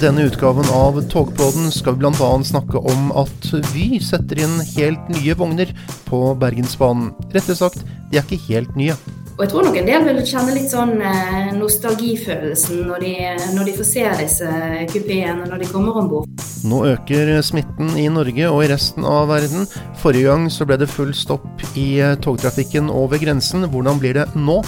denne utgaven av Togpodden skal vi bl.a. snakke om at Vy setter inn helt nye vogner på Bergensbanen. Rettere sagt, de er ikke helt nye. Og jeg tror nok en del vil kjenne litt sånn eh, nostalgifølelsen når de, når de får se disse kupeene når de kommer om bord. Nå øker smitten i Norge og i resten av verden. Forrige gang så ble det full stopp i togtrafikken over grensen. Hvordan blir det nå?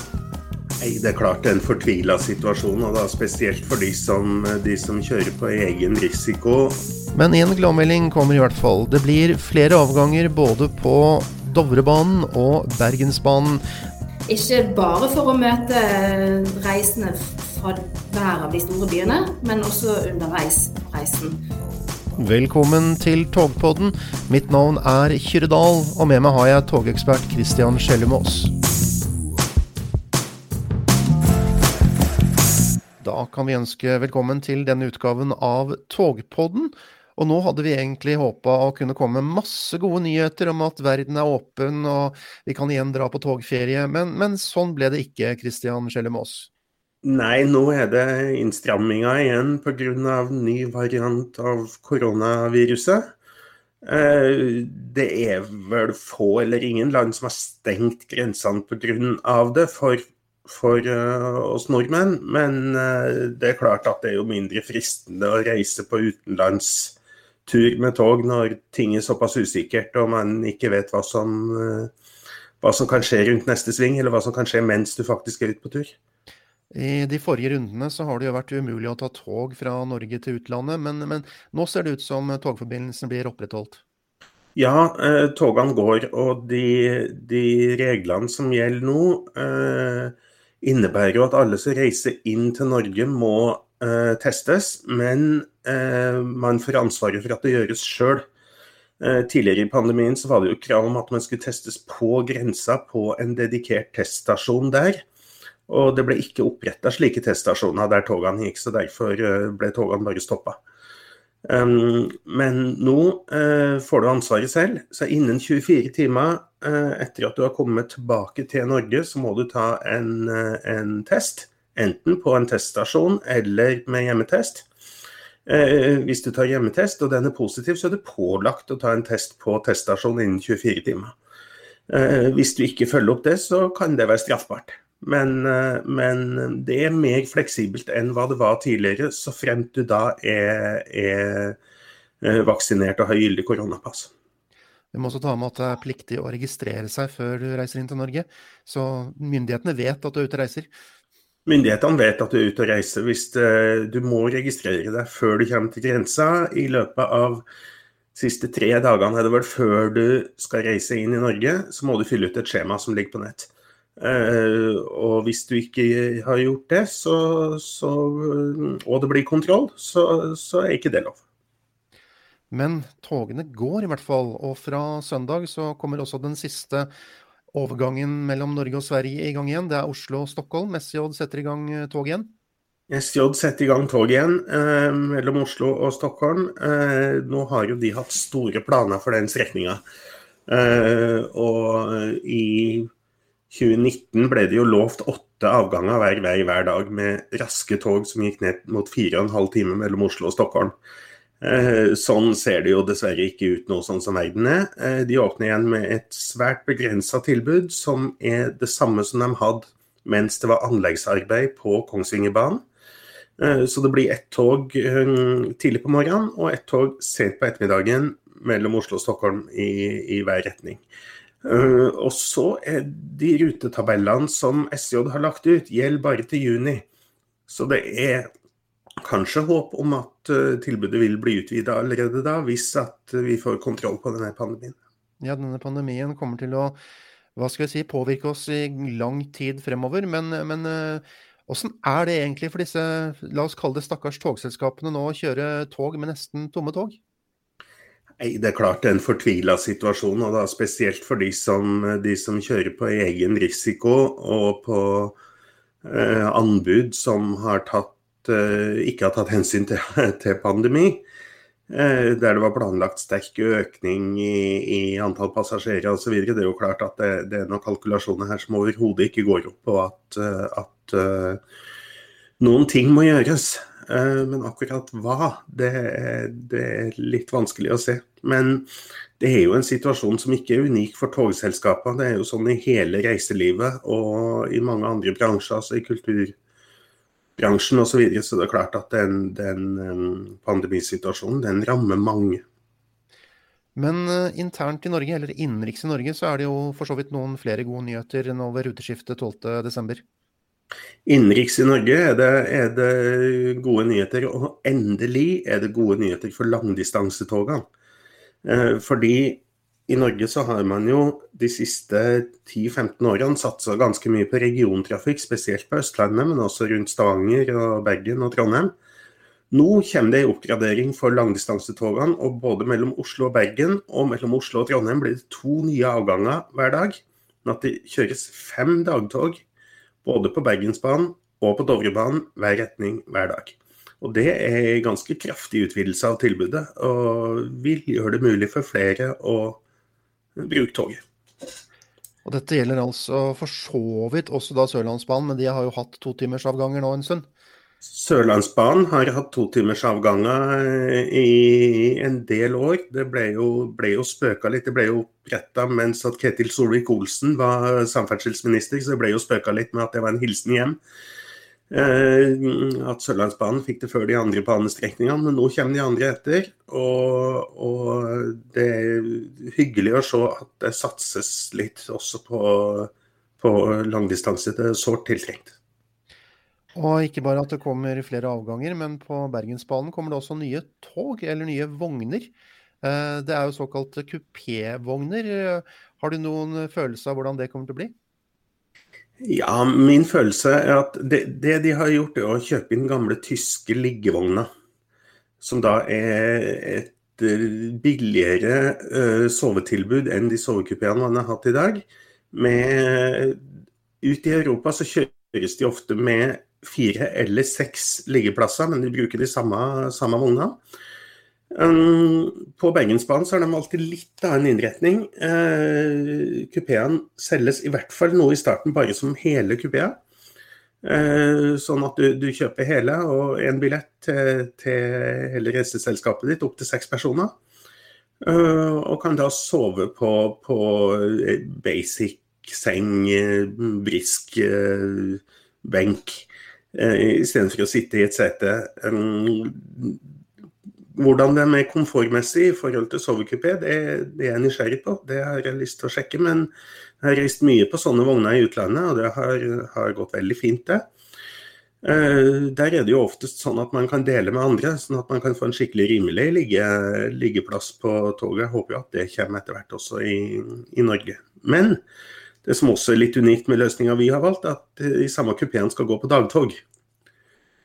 Nei, Det er klart det er en fortvila situasjon, og da spesielt for de som, de som kjører på egen risiko. Men en gladmelding kommer i hvert fall. Det blir flere avganger både på Dovrebanen og Bergensbanen. Ikke bare for å møte reisende fra hver av de store byene, men også underveis på reisen. Velkommen til Togpodden. Mitt navn er Kyrre Dahl, og med meg har jeg togekspert Christian Skjellemås. Da kan vi ønske velkommen til denne utgaven av Togpodden. Og nå hadde vi egentlig håpa å kunne komme med masse gode nyheter om at verden er åpen og vi kan igjen dra på togferie, men, men sånn ble det ikke, Christian Skjellemås. Nei, nå er det innstramminga igjen pga. ny variant av koronaviruset. Eh, det er vel få eller ingen land som har stengt grensene pga. det. For for uh, oss nordmenn. Men uh, det er klart at det er jo mindre fristende å reise på utenlandstur med tog når ting er såpass usikkert og man ikke vet hva som, uh, hva som kan skje rundt neste sving, eller hva som kan skje mens du faktisk er ute på tur. I de forrige rundene så har det jo vært umulig å ta tog fra Norge til utlandet, men, men nå ser det ut som togforbindelsen blir opprettholdt? Ja, eh, togene går, og de, de, reglene som gjelder nå, eh, innebærer jo at alle som reiser inn til Norge må eh, testes, men eh, man får ansvaret for at det gjøres sjøl. Eh, tidligere i pandemien så var det jo krav om at man skulle testes på grensa på en dedikert teststasjon der. Og det ble ikke oppretta slike teststasjoner der togene gikk, så derfor eh, ble togene bare stoppa. Men nå uh, får du ansvaret selv, så innen 24 timer uh, etter at du har kommet tilbake til Norge, så må du ta en, uh, en test. Enten på en teststasjon eller med hjemmetest. hvis du tar hjemmetest og den er positiv, så er du pålagt å ta en test på teststasjon innen 24 timer. hvis du ikke følger opp det, så kan det være straffbart. Men, eh, men, det er mer fleksibelt enn hva det var tidligere, så fremt du da er, er eh, vaksinert og har gyldig koronapass. Vi må også ta med at det er pliktig å registrere seg før du reiser inn til Norge. Så myndighetene vet at du er ute og reiser. Myndighetene vet at du er ute og reiser. Hvis eh, du må registrere deg før du kommer til grensa i løpet av de siste tre dagene er det vel før du skal reise inn i Norge, så må du fylle ut et skjema som ligger på nett. Uh, og hvis du ikke har gjort det, så, så, og det blir kontroll, så, så, er ikke det lov. Men togene går i hvert fall, og fra søndag så kommer også den siste overgangen mellom Norge og Sverige i gang igjen. Det er Oslo-Stockholm. SJ setter i gang eh, tog igjen? SJ setter i gang tog igjen uh, mellom Oslo og Stockholm. Uh, nå har jo de hatt store planer for den strekninga. Eh, og i 2019 ble det jo lovt åtte avganger hver vei hver dag, med raske tog som gikk ned mot fire og en halv time mellom Oslo og Stockholm. Eh, sånn ser det jo dessverre ikke ut nå, sånn som verden er. Eh, de åpner igjen med et svært begrensa tilbud, som er det samme som de hadde mens det var anleggsarbeid på Kongsvingerbanen. Eh, så det blir ett tog tidlig på morgenen og ett tog sent på ettermiddagen mellom Oslo og Stockholm i, i hver retning. Uh, og så er de rutetabellene som SJ har lagt ut, gjelder bare til juni. Så det er kanskje håp om at uh, tilbudet vil bli utvida allerede da, hvis at vi får kontroll på denne pandemien. Ja, denne pandemien kommer til å hva skal jeg si, påvirke oss i lang tid fremover. Men, men uh, hvordan er det egentlig for disse la oss kalle det stakkars togselskapene nå å kjøre tog med nesten tomme tog? Nei, Det er klart en fortvila situasjon, og da spesielt for de som, de som kjører på egen risiko og på eh, anbud som har tatt, eh, ikke har tatt hensyn til, til pandemi. Eh, der det var planlagt sterk økning i, i antall passasjerer osv. Det er jo klart at det, det er noen kalkulasjoner her som overhodet ikke går opp, og at, at uh, noen ting må gjøres. Men akkurat hva, det, det er litt vanskelig å se. Men det er jo en situasjon som ikke er unik for togselskapene. Det er jo sånn i hele reiselivet og i mange andre bransjer, altså i kulturbransjen osv. Så, videre, så det er klart at den, den pandemisituasjonen den rammer mange. Men uh, internt i Norge, eller innenriks i Norge, så er det jo for så vidt noen flere gode nyheter nå ved ruteskiftet 12.12. Innenriks i Norge er det, er det, gode nyheter, og endelig er det gode nyheter for langdistansetogene. Eh, fordi i Norge så har man jo de siste 10-15 årene satsa ganske mye på regiontrafikk, spesielt på Østlandet, men også rundt Stavanger og Bergen og Trondheim. Nå kommer det en oppgradering for langdistansetogene, og både mellom Oslo og Bergen og mellom Oslo og Trondheim blir det to nye avganger hver dag. Men at det kjøres fem dagtog både på Bergensbanen og på Dovrebanen hver retning hver dag. Og Det er en ganske kraftig utvidelse av tilbudet, og vil gjøre det mulig for flere å bruke toget. Og Dette gjelder altså for så vidt også da Sørlandsbanen, men de har jo hatt totimersavganger nå en stund? Sørlandsbanen har hatt totimersavganger eh, i en del år. Det ble jo, ble jo spøka litt. Det ble jo oppretta mens at Ketil Solvik-Olsen var samferdselsminister, så det ble jo spøka litt med at det var en hilsen hjem. Eh, at Sørlandsbanen fikk det før de andre banestrekningene, men nå kommer de andre etter. Og, og, det er hyggelig å se at det satses litt også på, på langdistanse. Det er sårt tiltrengt. Og ikke bare at det kommer flere avganger, men på Bergensbanen kommer det også nye tog, eller nye vogner. Eh, det er jo såkalte kupévogner. Har du noen følelse av hvordan det kommer til å bli? Ja, min følelse er at det, det de har gjort, er å kjøpe inn gamle tyske liggevogner. Som da er et billigere uh, sovetilbud enn de sovekupeene man har hatt i dag. Med, ut i Europa så kjøres de ofte med fire eller seks liggeplasser, men de bruker de samme, samme vognene. Um, på Bergensbanen så har de alltid litt av en innretning. Uh, Kupeen selges i hvert fall nå i starten bare som hele kupeer. Uh, sånn at du, du, kjøper hele og en billett til, til hele reiseselskapet ditt opp til seks personer. Uh, og kan da sove på, på basic seng, brisk benk. Eh, istedenfor å sitte i et sete. Hvordan det er komfortmessig i forhold til sovekupé, det, det er jeg nysgjerrig på. Det har jeg lyst til å sjekke. Men jeg har reist mye på sånne vogner i utlandet, og det har, har gått veldig fint, det. Uh, der er det jo oftest sånn at man kan dele med andre, sånn at man kan få en skikkelig rimelig ligge, liggeplass på toget. Jeg håper jo at det kommer etter hvert også i, i Norge. Men det som også er litt unikt med løsninga vi har valgt, er at de samme kupeen skal gå på dagtog.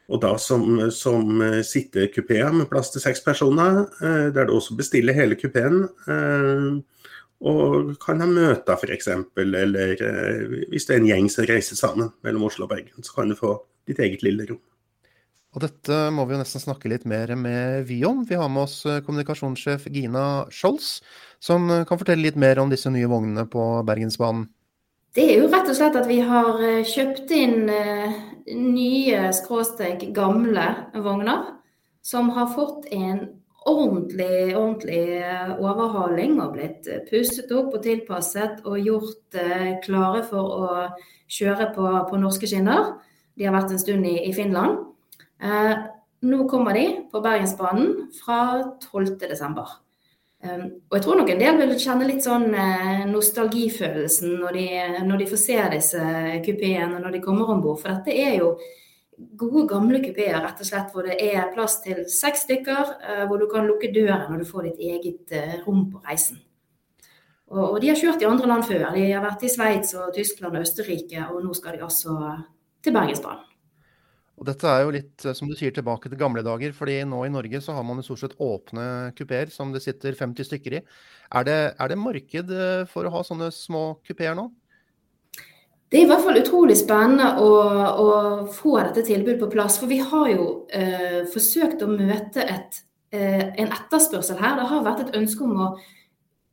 Og da som, som sittekupé med plass til seks personer, eh, der du også bestiller hele kupeen. Eh, og kan ha møter f.eks., eller eh, hvis det er en gjeng som reiser sammen mellom Oslo og Bergen, så kan du få ditt eget lille rom. Og dette må vi jo nesten snakke litt mer med Vy om. Vi har med oss kommunikasjonssjef Gina Scholz, som kan fortelle litt mer om disse nye vognene på Bergensbanen. Det er jo rett og slett at vi har eh, kjøpt inn eh, nye skråstrek gamle vogner som har fått en ordentlig, ordentlig eh, overhaling og blitt pusset opp og tilpasset og gjort klare for å kjøre på, på norske skinner. De har vært en stund i, i Finland. Eh, nå kommer de på Bergensbanen fra 12.12. Um, og jeg tror nok en del vil kjenne litt sånn eh, nostalgifølelsen når de, når de får se disse kupeene når de kommer om bord. For dette er jo gode, gamle kupeer rett og slett hvor det er plass til seks stykker. Eh, hvor du kan lukke døren når du får ditt eget eh, rom på reisen. Og, og, de har kjørt i andre land før. De har vært i Sveits og Tyskland og Østerrike, og nå skal de altså til Bergensbanen. Og dette er jo litt, eh, som du sier, tilbake til gamle dager. fordi nå i Norge så har man jo stort sett åpne kupeer som det sitter 50 stykker i. Er det, er det marked eh, for å ha sånne små kupeer nå? Det er i hvert fall utrolig spennende å, å få dette tilbudet på plass. For vi har jo eh, forsøkt å møte et, eh, en etterspørsel her. Det har vært et ønske om å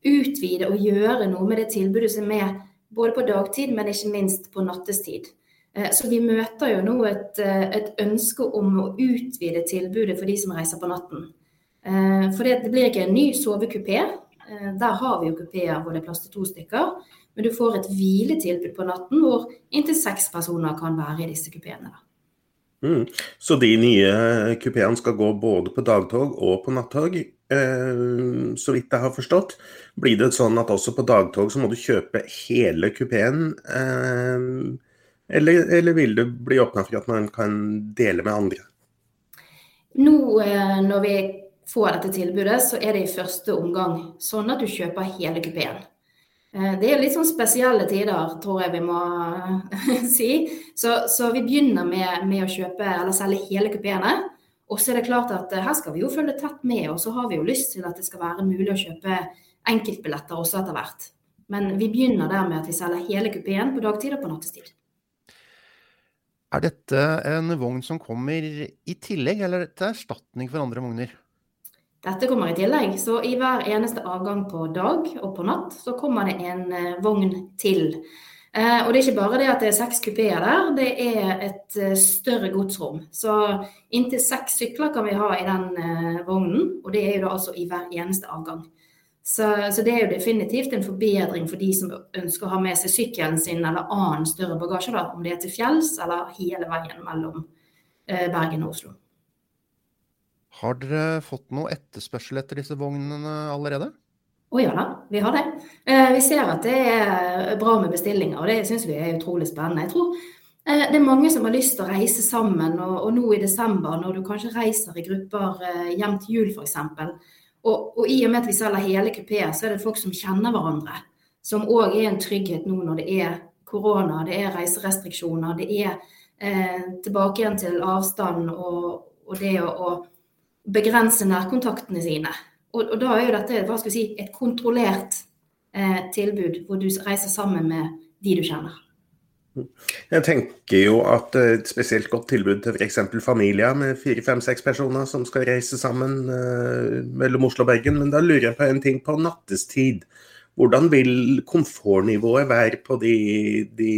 utvide og gjøre noe med det tilbudet som er både på dagtid, men ikke minst på nattestid. Så vi møter jo nå et, et, ønske om å utvide tilbudet for de som reiser på natten. For det blir ikke en ny sovekupé. Der har vi jo kupeer hvor det er plass til to stykker. Men du får et hviletilbud på natten hvor inntil seks personer kan være i disse kupeene. Mm. Så de nye kupeene skal gå både på dagtog og på nattog, eh, så vidt jeg har forstått. Blir det sånn at også på dagtog så må du kjøpe hele kupeen? Eh, eller, eller, vil du bli åpna for at man kan dele med andre? Nå eh, når vi får dette tilbudet, så er det i første omgang sånn at du kjøper hele kupeen. Eh, det er litt sånn spesielle tider, tror jeg vi må si. Så, så vi begynner med, med, å kjøpe eller selge hele kupeene. Og så er det klart at eh, her skal vi jo følge tett med, og så har vi jo lyst til at det skal være mulig å kjøpe enkeltbilletter også etter hvert. Men vi begynner der med at vi selger hele kupeen på dagtid og på nattestid. Er dette en vogn som kommer i tillegg, eller er dette erstatning for andre vogner? Dette kommer i tillegg. Så i hver eneste avgang på dag og på natt, så kommer det en eh, vogn til. Eh, og det er ikke bare det at det er seks kupeer der, det er et eh, større godsrom. Så inntil seks sykler kan vi ha i den vognen, og det er jo da altså i hver eneste avgang. Så, så, det er jo definitivt en forbedring for de som ønsker å ha med seg sykkelen sin eller annen større bagasje, da, om det er til fjells eller hele veien mellom Bergen og Oslo. Har dere fått noe etterspørsel etter disse vognene allerede? Å ja da, vi har det. Eh, vi ser at det er bra med bestillinger, og det syns vi er utrolig spennende. Jeg tror eh, det er mange som har lyst til å reise sammen, og, og nå i desember når du kanskje reiser i grupper eh, hjem til jul f.eks. Og, og i og med at vi selger hele kupeer, så er det folk som kjenner hverandre. Som òg er en trygghet nå når det er korona, det er reiserestriksjoner, det er eh, tilbake igjen til avstand og, og det å, å begrense nærkontaktene sine. Og, og, da er jo dette hva skal vi si, et kontrollert eh, tilbud, hvor du reiser sammen med de du kjenner. Jeg tenker jo at et spesielt godt tilbud til f.eks. familier med fire, fem, seks personer som skal reise sammen eh, mellom Oslo og Bergen. Men da lurer jeg på en ting på nattestid. Hvordan vil komfortnivået være på de, de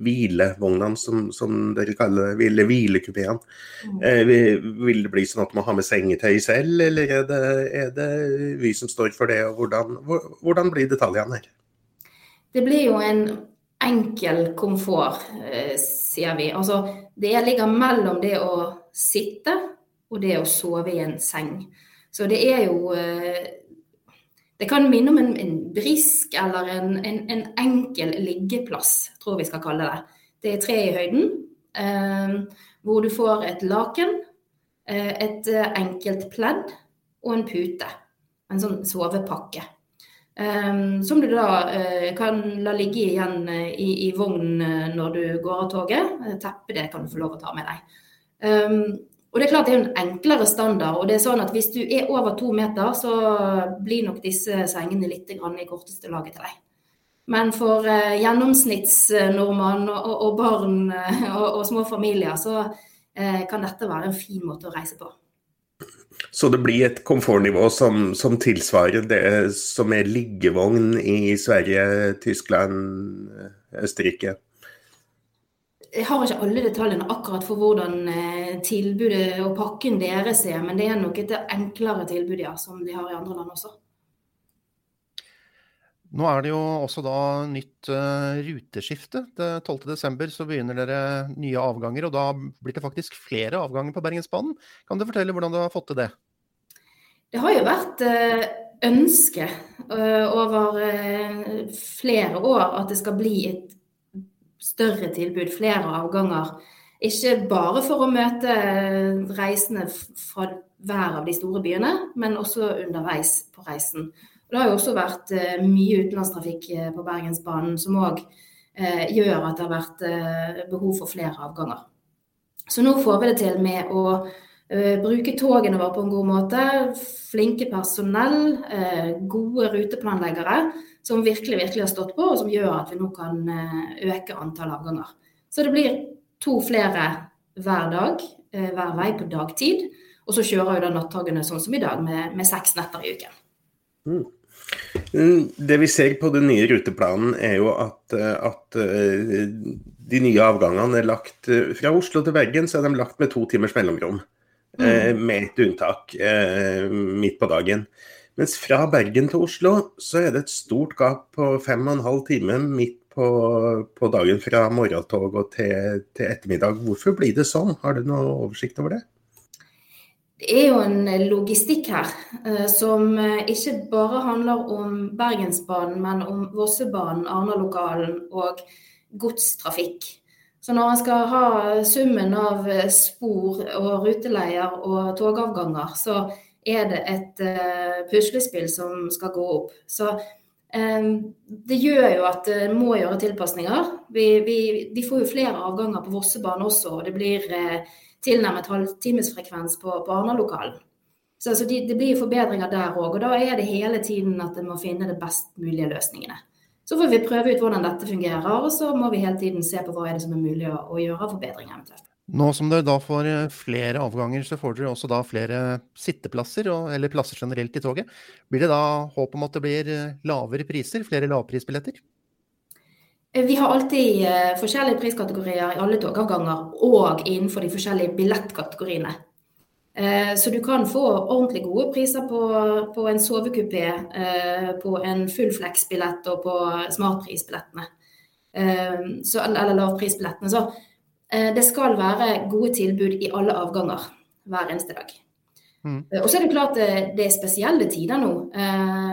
hvilevognene, som, som, dere kaller det, eller hvilekupeene. Mm. Eh, vil det bli sånn at man har med sengetøy selv, eller er det, er det vi som står for det? og Hvordan, hvordan blir detaljene her? Det blir jo en enkel komfort, eh, sier vi. Altså, det ligger mellom det å sitte og det å sove i en seng. Så det er jo eh, det kan minne om en, en brisk eller en, en, en, enkel liggeplass, tror vi skal kalle det. Det er tre i høyden, eh, hvor du får et laken, eh, et enkelt pledd og en pute. En sånn sovepakke. Um, som du da uh, kan la ligge igjen uh, i, i vognen når du går av toget. Teppet det kan du få lov å ta med deg. Um, og det er klart det er en enklere standard. og det er sånn at Hvis du er over to meter, så blir nok disse sengene litt i korteste laget til deg. Men for gjennomsnittsnordmann og, og, og, barn og, og, små familier, så kan dette være en fin måte å reise på. Så det blir et komfortnivå som, som tilsvarer det som er liggevogn i Sverige, Tyskland, Østerrike? Jeg har ikke alle detaljene akkurat for hvordan eh, tilbudet og pakken deres er, men det er nok et enklere tilbud ja, som de har i andre land også. Nå er det jo også da nytt uh, ruteskifte. 12.12. så begynner dere nye avganger, og da blir det faktisk flere avganger på Bergensbanen. Kan du fortelle hvordan du har fått til det? Det har jo vært uh, ønske uh, over flere år at det skal bli et større tilbud, flere avganger. Ikke bare for å møte reisende fra hver av de store byene, men også underveis på reisen. Det har jo også vært eh, mye utenlandstrafikk eh, på Bergensbanen som òg eh, gjør at det har vært behov for flere avganger. Så nå får vi det til med å bruke togene våre på en god måte. Flinke personell, gode ruteplanleggere som virkelig, virkelig har stått på, og som gjør at vi nå kan øke antall avganger. Så det blir to flere hver dag, hver vei på dagtid. Og så kjører jo da nattogene sånn som i dag, med, med seks netter i uken. Mm. Mm. Det vi ser på den nye ruteplanen, er jo at, eh, at de nye avgangene er lagt Fra Oslo til Bergen så er de lagt med to timers mellomrom. Mm. Med et unntak midt på dagen. Mens fra Bergen til Oslo så er det et stort gap på fem og en halv time midt på, på dagen fra morgentog og til, til, ettermiddag. Hvorfor blir det sånn? Har du noe oversikt over det? Det er jo en logistikk her eh, som eh, ikke bare handler om Bergensbanen, men om Vossebanen, Arna-lokalen og godstrafikk. Så når en skal ha summen av spor og ruteleier og togavganger, så er det et puslespill som skal gå opp. Så det gjør jo at det må gjøre tilpasninger. Vi, vi, vi, får jo flere avganger på Vossebanen også, og det blir tilnærmet halvtimesfrekvens på, barnelokalen. Arna-lokalen. Så altså, det blir forbedringer der òg, og da er det hele tiden at en må finne de best mulige løsningene. Så får vi prøve ut hvordan dette fungerer, og så må vi hele tiden se på hva er det som er mulig å, å gjøre forbedringer eventuelt. Nå som dere da får eh, flere avganger, så får dere også da flere sitteplasser, eller plasser generelt i toget. Blir det da håp om at det blir eh, lavere priser, flere lavprisbilletter? Eh, vi har alltid forskjellige priskategorier i alle togavganger, og innenfor de forskjellige billettkategoriene. Så du kan få ordentlig gode priser på, på en sovekupé, på en fullflex-billett og på smartprisbillettene. Eller lavprisbillettene. Så Eh, det skal være gode tilbud i alle avganger hver eneste dag. Mm. Eh, og så er det klart eh, det er spesielle tider nå.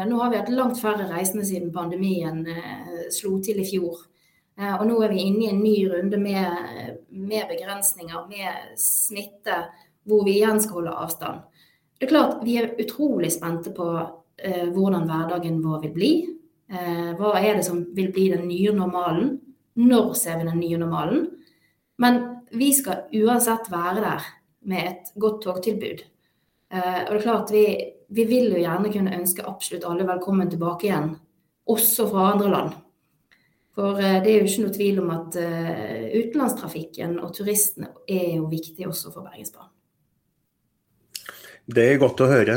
Nå har vi hatt langt færre reisende siden pandemien slo til i fjor. Og nå er vi inne i en ny runde med, med begrensninger, med smitte, hvor vi igjen skal holde avstand. Det er klart Vi er utrolig spente på hvordan hverdagen vår vil bli. hva er det som vil bli den nye normalen? Når ser vi den nye normalen? Men vi skal uansett være der med et godt togtilbud. Eh, og det er klart, vi, vi, vil jo gjerne kunne ønske absolutt alle velkommen tilbake igjen, også fra andre land. For uh, det er jo ikke noe tvil om at uh, utenlandstrafikken og turistene er jo viktig også for Bergensbanen. Det er godt å høre.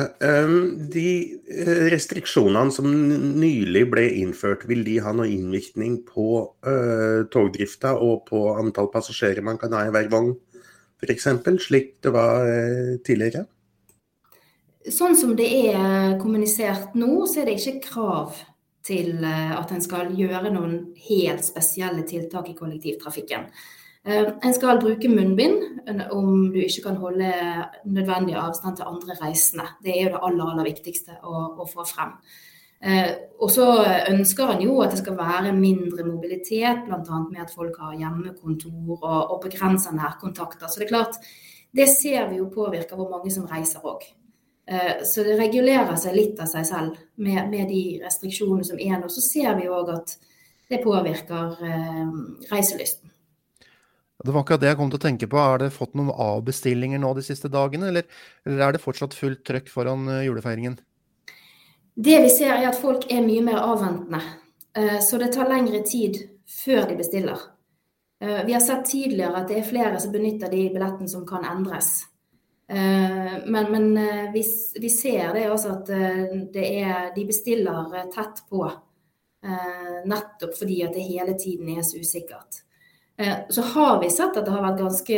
De eh, restriksjonene som nylig ble innført, vil de ha noen innvirkning på togdrifta og på antall passasjerer man kan ha i hver vogn, f.eks., slik det var tidligere? Sånn som det er kommunisert nå, så er det ikke krav til at en skal gjøre noen helt spesielle tiltak i kollektivtrafikken. Eh, en skal bruke munnbind eh, om du ikke kan holde nødvendig avstand til andre reisende. Det er jo det aller, aller viktigste å, å få frem. Eh, og så ønsker en jo at det skal være mindre mobilitet, bl.a. med at folk har hjemmekontor og, og begrenser nærkontakter. Så det er klart, det ser vi jo påvirker hvor mange som reiser òg. Så det regulerer seg litt av seg selv med, med de restriksjonene som er nå. Så ser vi òg at det påvirker reiselysten. Det var akkurat det jeg kom til å tenke på. Har det fått noen avbestillinger nå de siste dagene, eller, eller er det fortsatt fullt trøkk foran eh, julefeiringen? Det vi ser er at folk er mye mer avventende. Eh, så det tar lengre tid før de bestiller. Eh, vi har sett tidligere at det er flere som benytter de billettene som kan endres. Men, men vi, vi, ser det også at det er, de bestiller tett på. Nettopp fordi at det hele tiden er så usikkert. Eh, så har vi sett at det har vært ganske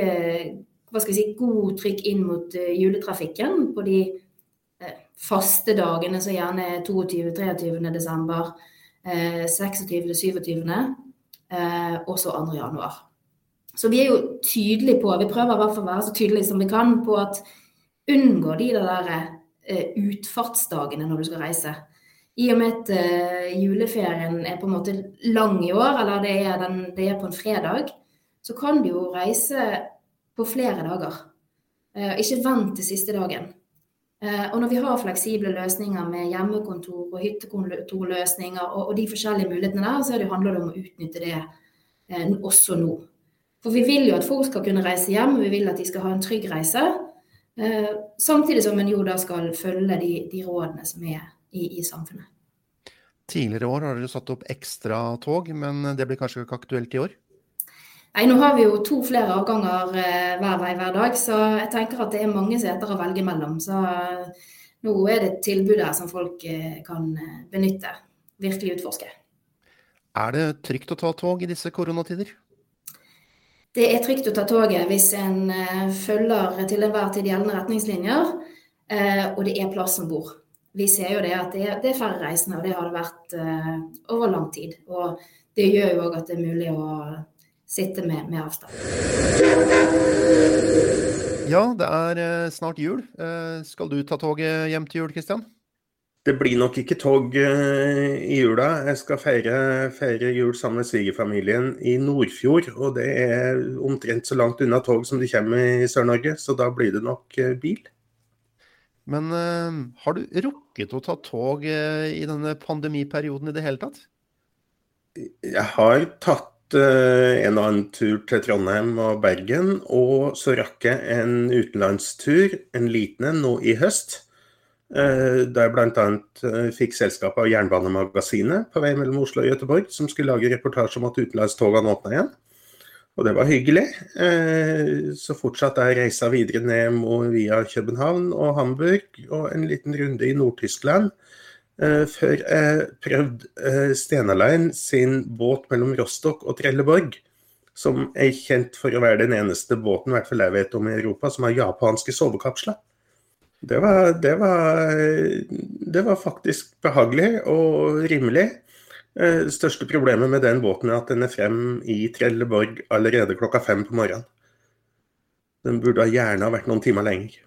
hva skal vi si, god trykk inn mot eh, juletrafikken på de eh, faste dagene, som gjerne er 22.-23. desember, 26.-27. og så 2. januar. Så vi er jo tydelige på, vi prøver i hvert fall å være så tydelige som vi kan på at unngå de der utfartsdagene når du skal reise. I og med at uh, juleferien er på en måte lang i år, eller det er, den, det er, på en fredag, så kan du jo reise på flere dager. Uh, ikke vent til siste dagen. Og når vi har fleksible løsninger med hjemmekontor og hyttekontorløsninger og, og de forskjellige mulighetene der, så handler det om å utnytte det også nå. For vi vil jo at folk skal kunne reise hjem, vi vil at de skal ha en trygg reise. samtidig som en jo da skal følge de, de rådene som er i, i samfunnet. Tidligere år har dere satt opp ekstra tog, men det blir kanskje ikke aktuelt i år? Nei, Nå har vi jo to flere avganger eh, hver vei hver dag, så jeg tenker at det er mange seter å velge mellom. Så eh, nå er det et tilbud der som folk eh, kan eh, benytte. Virkelig utforske. Er det trygt å ta tog i disse koronatider? Det er trygt å ta toget hvis en følger til enhver tid gjeldende retningslinjer, og det er plass om bord. Vi ser jo det at det er, færre reisende, og det har det vært over lang tid. Og det gjør jo òg at det er mulig å sitte med, med avstand. Ja, det er snart jul. Skal du ta toget hjem til jul, Kristian? Det blir nok ikke tog uh, i jula. Jeg skal feire, feire jul sammen med svigerfamilien i Nordfjord. Og det er omtrent så langt unna tog som du kommer i Sør-Norge, så da blir det nok uh, bil. Men uh, har du rukket å ta tog i denne pandemiperioden i det hele tatt? Jeg har tatt en og annen tur til Trondheim og Bergen, og så rakk jeg en utenlandstur, en liten en, nå i høst. Eh, der jeg bl.a. Eh, fikk selskap av Jernbanemagasinet på vei mellom Oslo og Gøteborg, som skulle lage reportasje om at utenlandstogene åpna igjen. Og det var hyggelig. Eh, så fortsatte jeg reisa videre ned via København og Hamburg og en liten runde i Nord-Tyskland. Før jeg prøvde Stena Line sin båt mellom Rostock og Trelleborg. Som er kjent for å være den eneste båten i hvert fall jeg vet om i Europa, som har japanske sovekapsler. Det var, det, var, det var, faktisk behagelig og rimelig. Det eh, største problemet med den båten er at den er frem i Trelleborg allerede klokka fem på morgenen. Den burde gjerne ha vært noen timer lenger.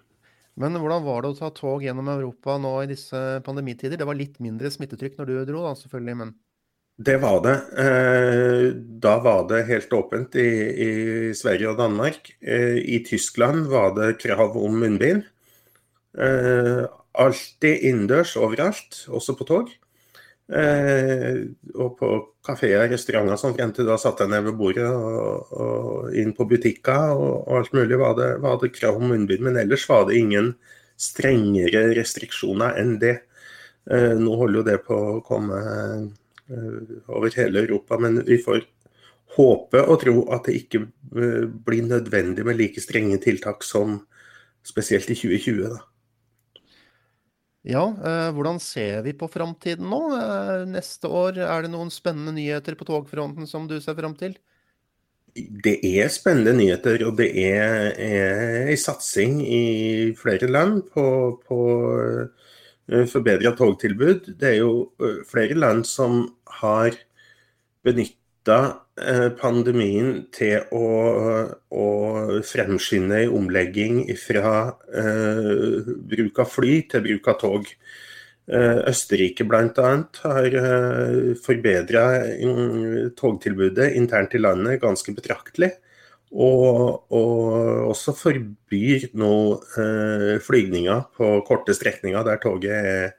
Men hvordan var det å ta tog gjennom Europa nå i disse pandemitider? Det var litt mindre smittetrykk når du dro, da, selvfølgelig, men Det var det. Eh, da var det helt åpent i, i Sverige og Danmark. Eh, I Tyskland var det krav om munnbind. Uh, alltid innendørs overalt, også på tog. Eh, og på kafeer og restauranter som frem til da satte jeg ned ved bordet og, og inn på butikker og, og, alt mulig var det, var det krav om munnbind. Men ellers var det ingen strengere restriksjoner enn det. Eh, nå holder jo det på å komme over hele Europa, men vi får håpe og tro at det ikke blir nødvendig med like strenge tiltak som spesielt i 2020. da. Ja, eh, hvordan ser vi på framtiden nå? Eh, neste år, er det noen spennende nyheter på togfronten som du ser fram til? Det er spennende nyheter, og det er, er en satsing i flere land på, på eh, forbedra togtilbud. Det er jo flere land som har benytta pandemien til å, å fremskynde en omlegging fra uh, bruk av fly til bruk av tog. Uh, Østerrike bl.a. har uh, forbedra togtilbudet internt i landet ganske betraktelig. Og, og også forbyr nå uh, flygninger på korte strekninger der toget er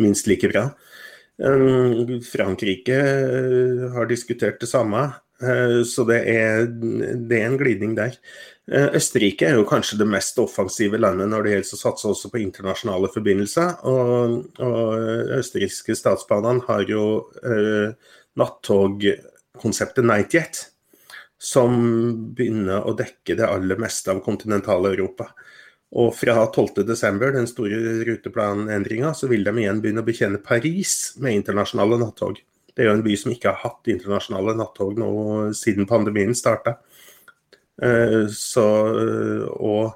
minst like bra. Frankrike eh, har diskutert det samme, eh, så det er, det er en glidning der. Eh, Østerrike er jo kanskje det mest offensive landet når det gjelder å satse også på internasjonale forbindelser. Og, og østerrikske statsbanene har jo eh, nattogkonseptet Nightjet, som begynner å dekke det aller meste av kontinental-Europa. Og fra 12.12., den store ruteplanendringa, så vil de igjen begynne å betjene Paris med internasjonale nattog. Det er jo en by som ikke har hatt internasjonale nattog nå siden pandemien starta. Eh, eh, og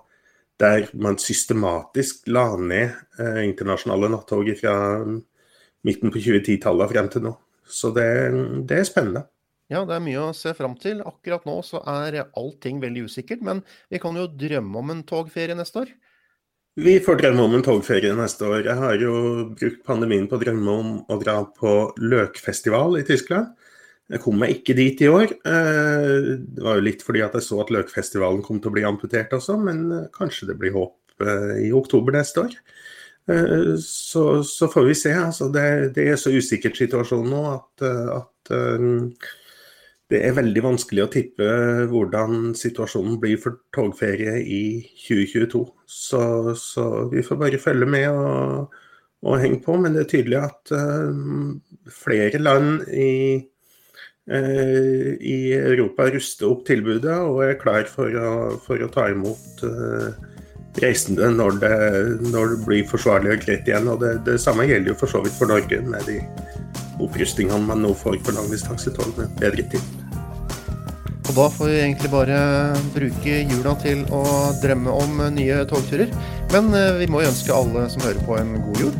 der man systematisk la ned eh, internasjonale nattog fra midten på 2010-tallet frem til nå. Så det, det er spennende. Ja, det er mye å se fram til. Akkurat nå så er allting veldig usikkert, men vi kan jo drømme om en togferie neste år. Vi får drømme om en togferie neste år. Jeg har jo brukt pandemien på å drømme om å dra på løkfestival i Tyskland. Jeg kom meg ikke dit i år. Eh, det var jo litt fordi at jeg så at løkfestivalen kom til å bli amputert også, men eh, kanskje det blir håp eh, i oktober neste år. Så, så får vi se. Altså, det, det, er så usikkert situasjon nå at, at det er veldig vanskelig å tippe hvordan situasjonen blir for togferie i 2022. Så, så vi får bare følge med og, og, henge på. Men det er tydelig at uh, flere land i, uh, i, Europa ruster opp tilbudet og er klar for å, for å ta imot uh, reisende når det, når det, blir forsvarlig og greit igjen. Og det, det samme gjelder jo for så vidt for Norge med de opprustingene man nå får for langdistansetog med bedre tid. Og da får vi egentlig bare bruke jula til å drømme om nye togturer. Men eh, vi må jo ønske alle som hører på, en god jul.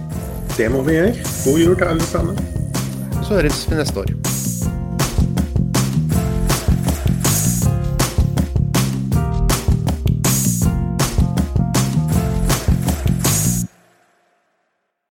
Det må vi gjøre. God jul til alle sammen. Så høres vi neste år.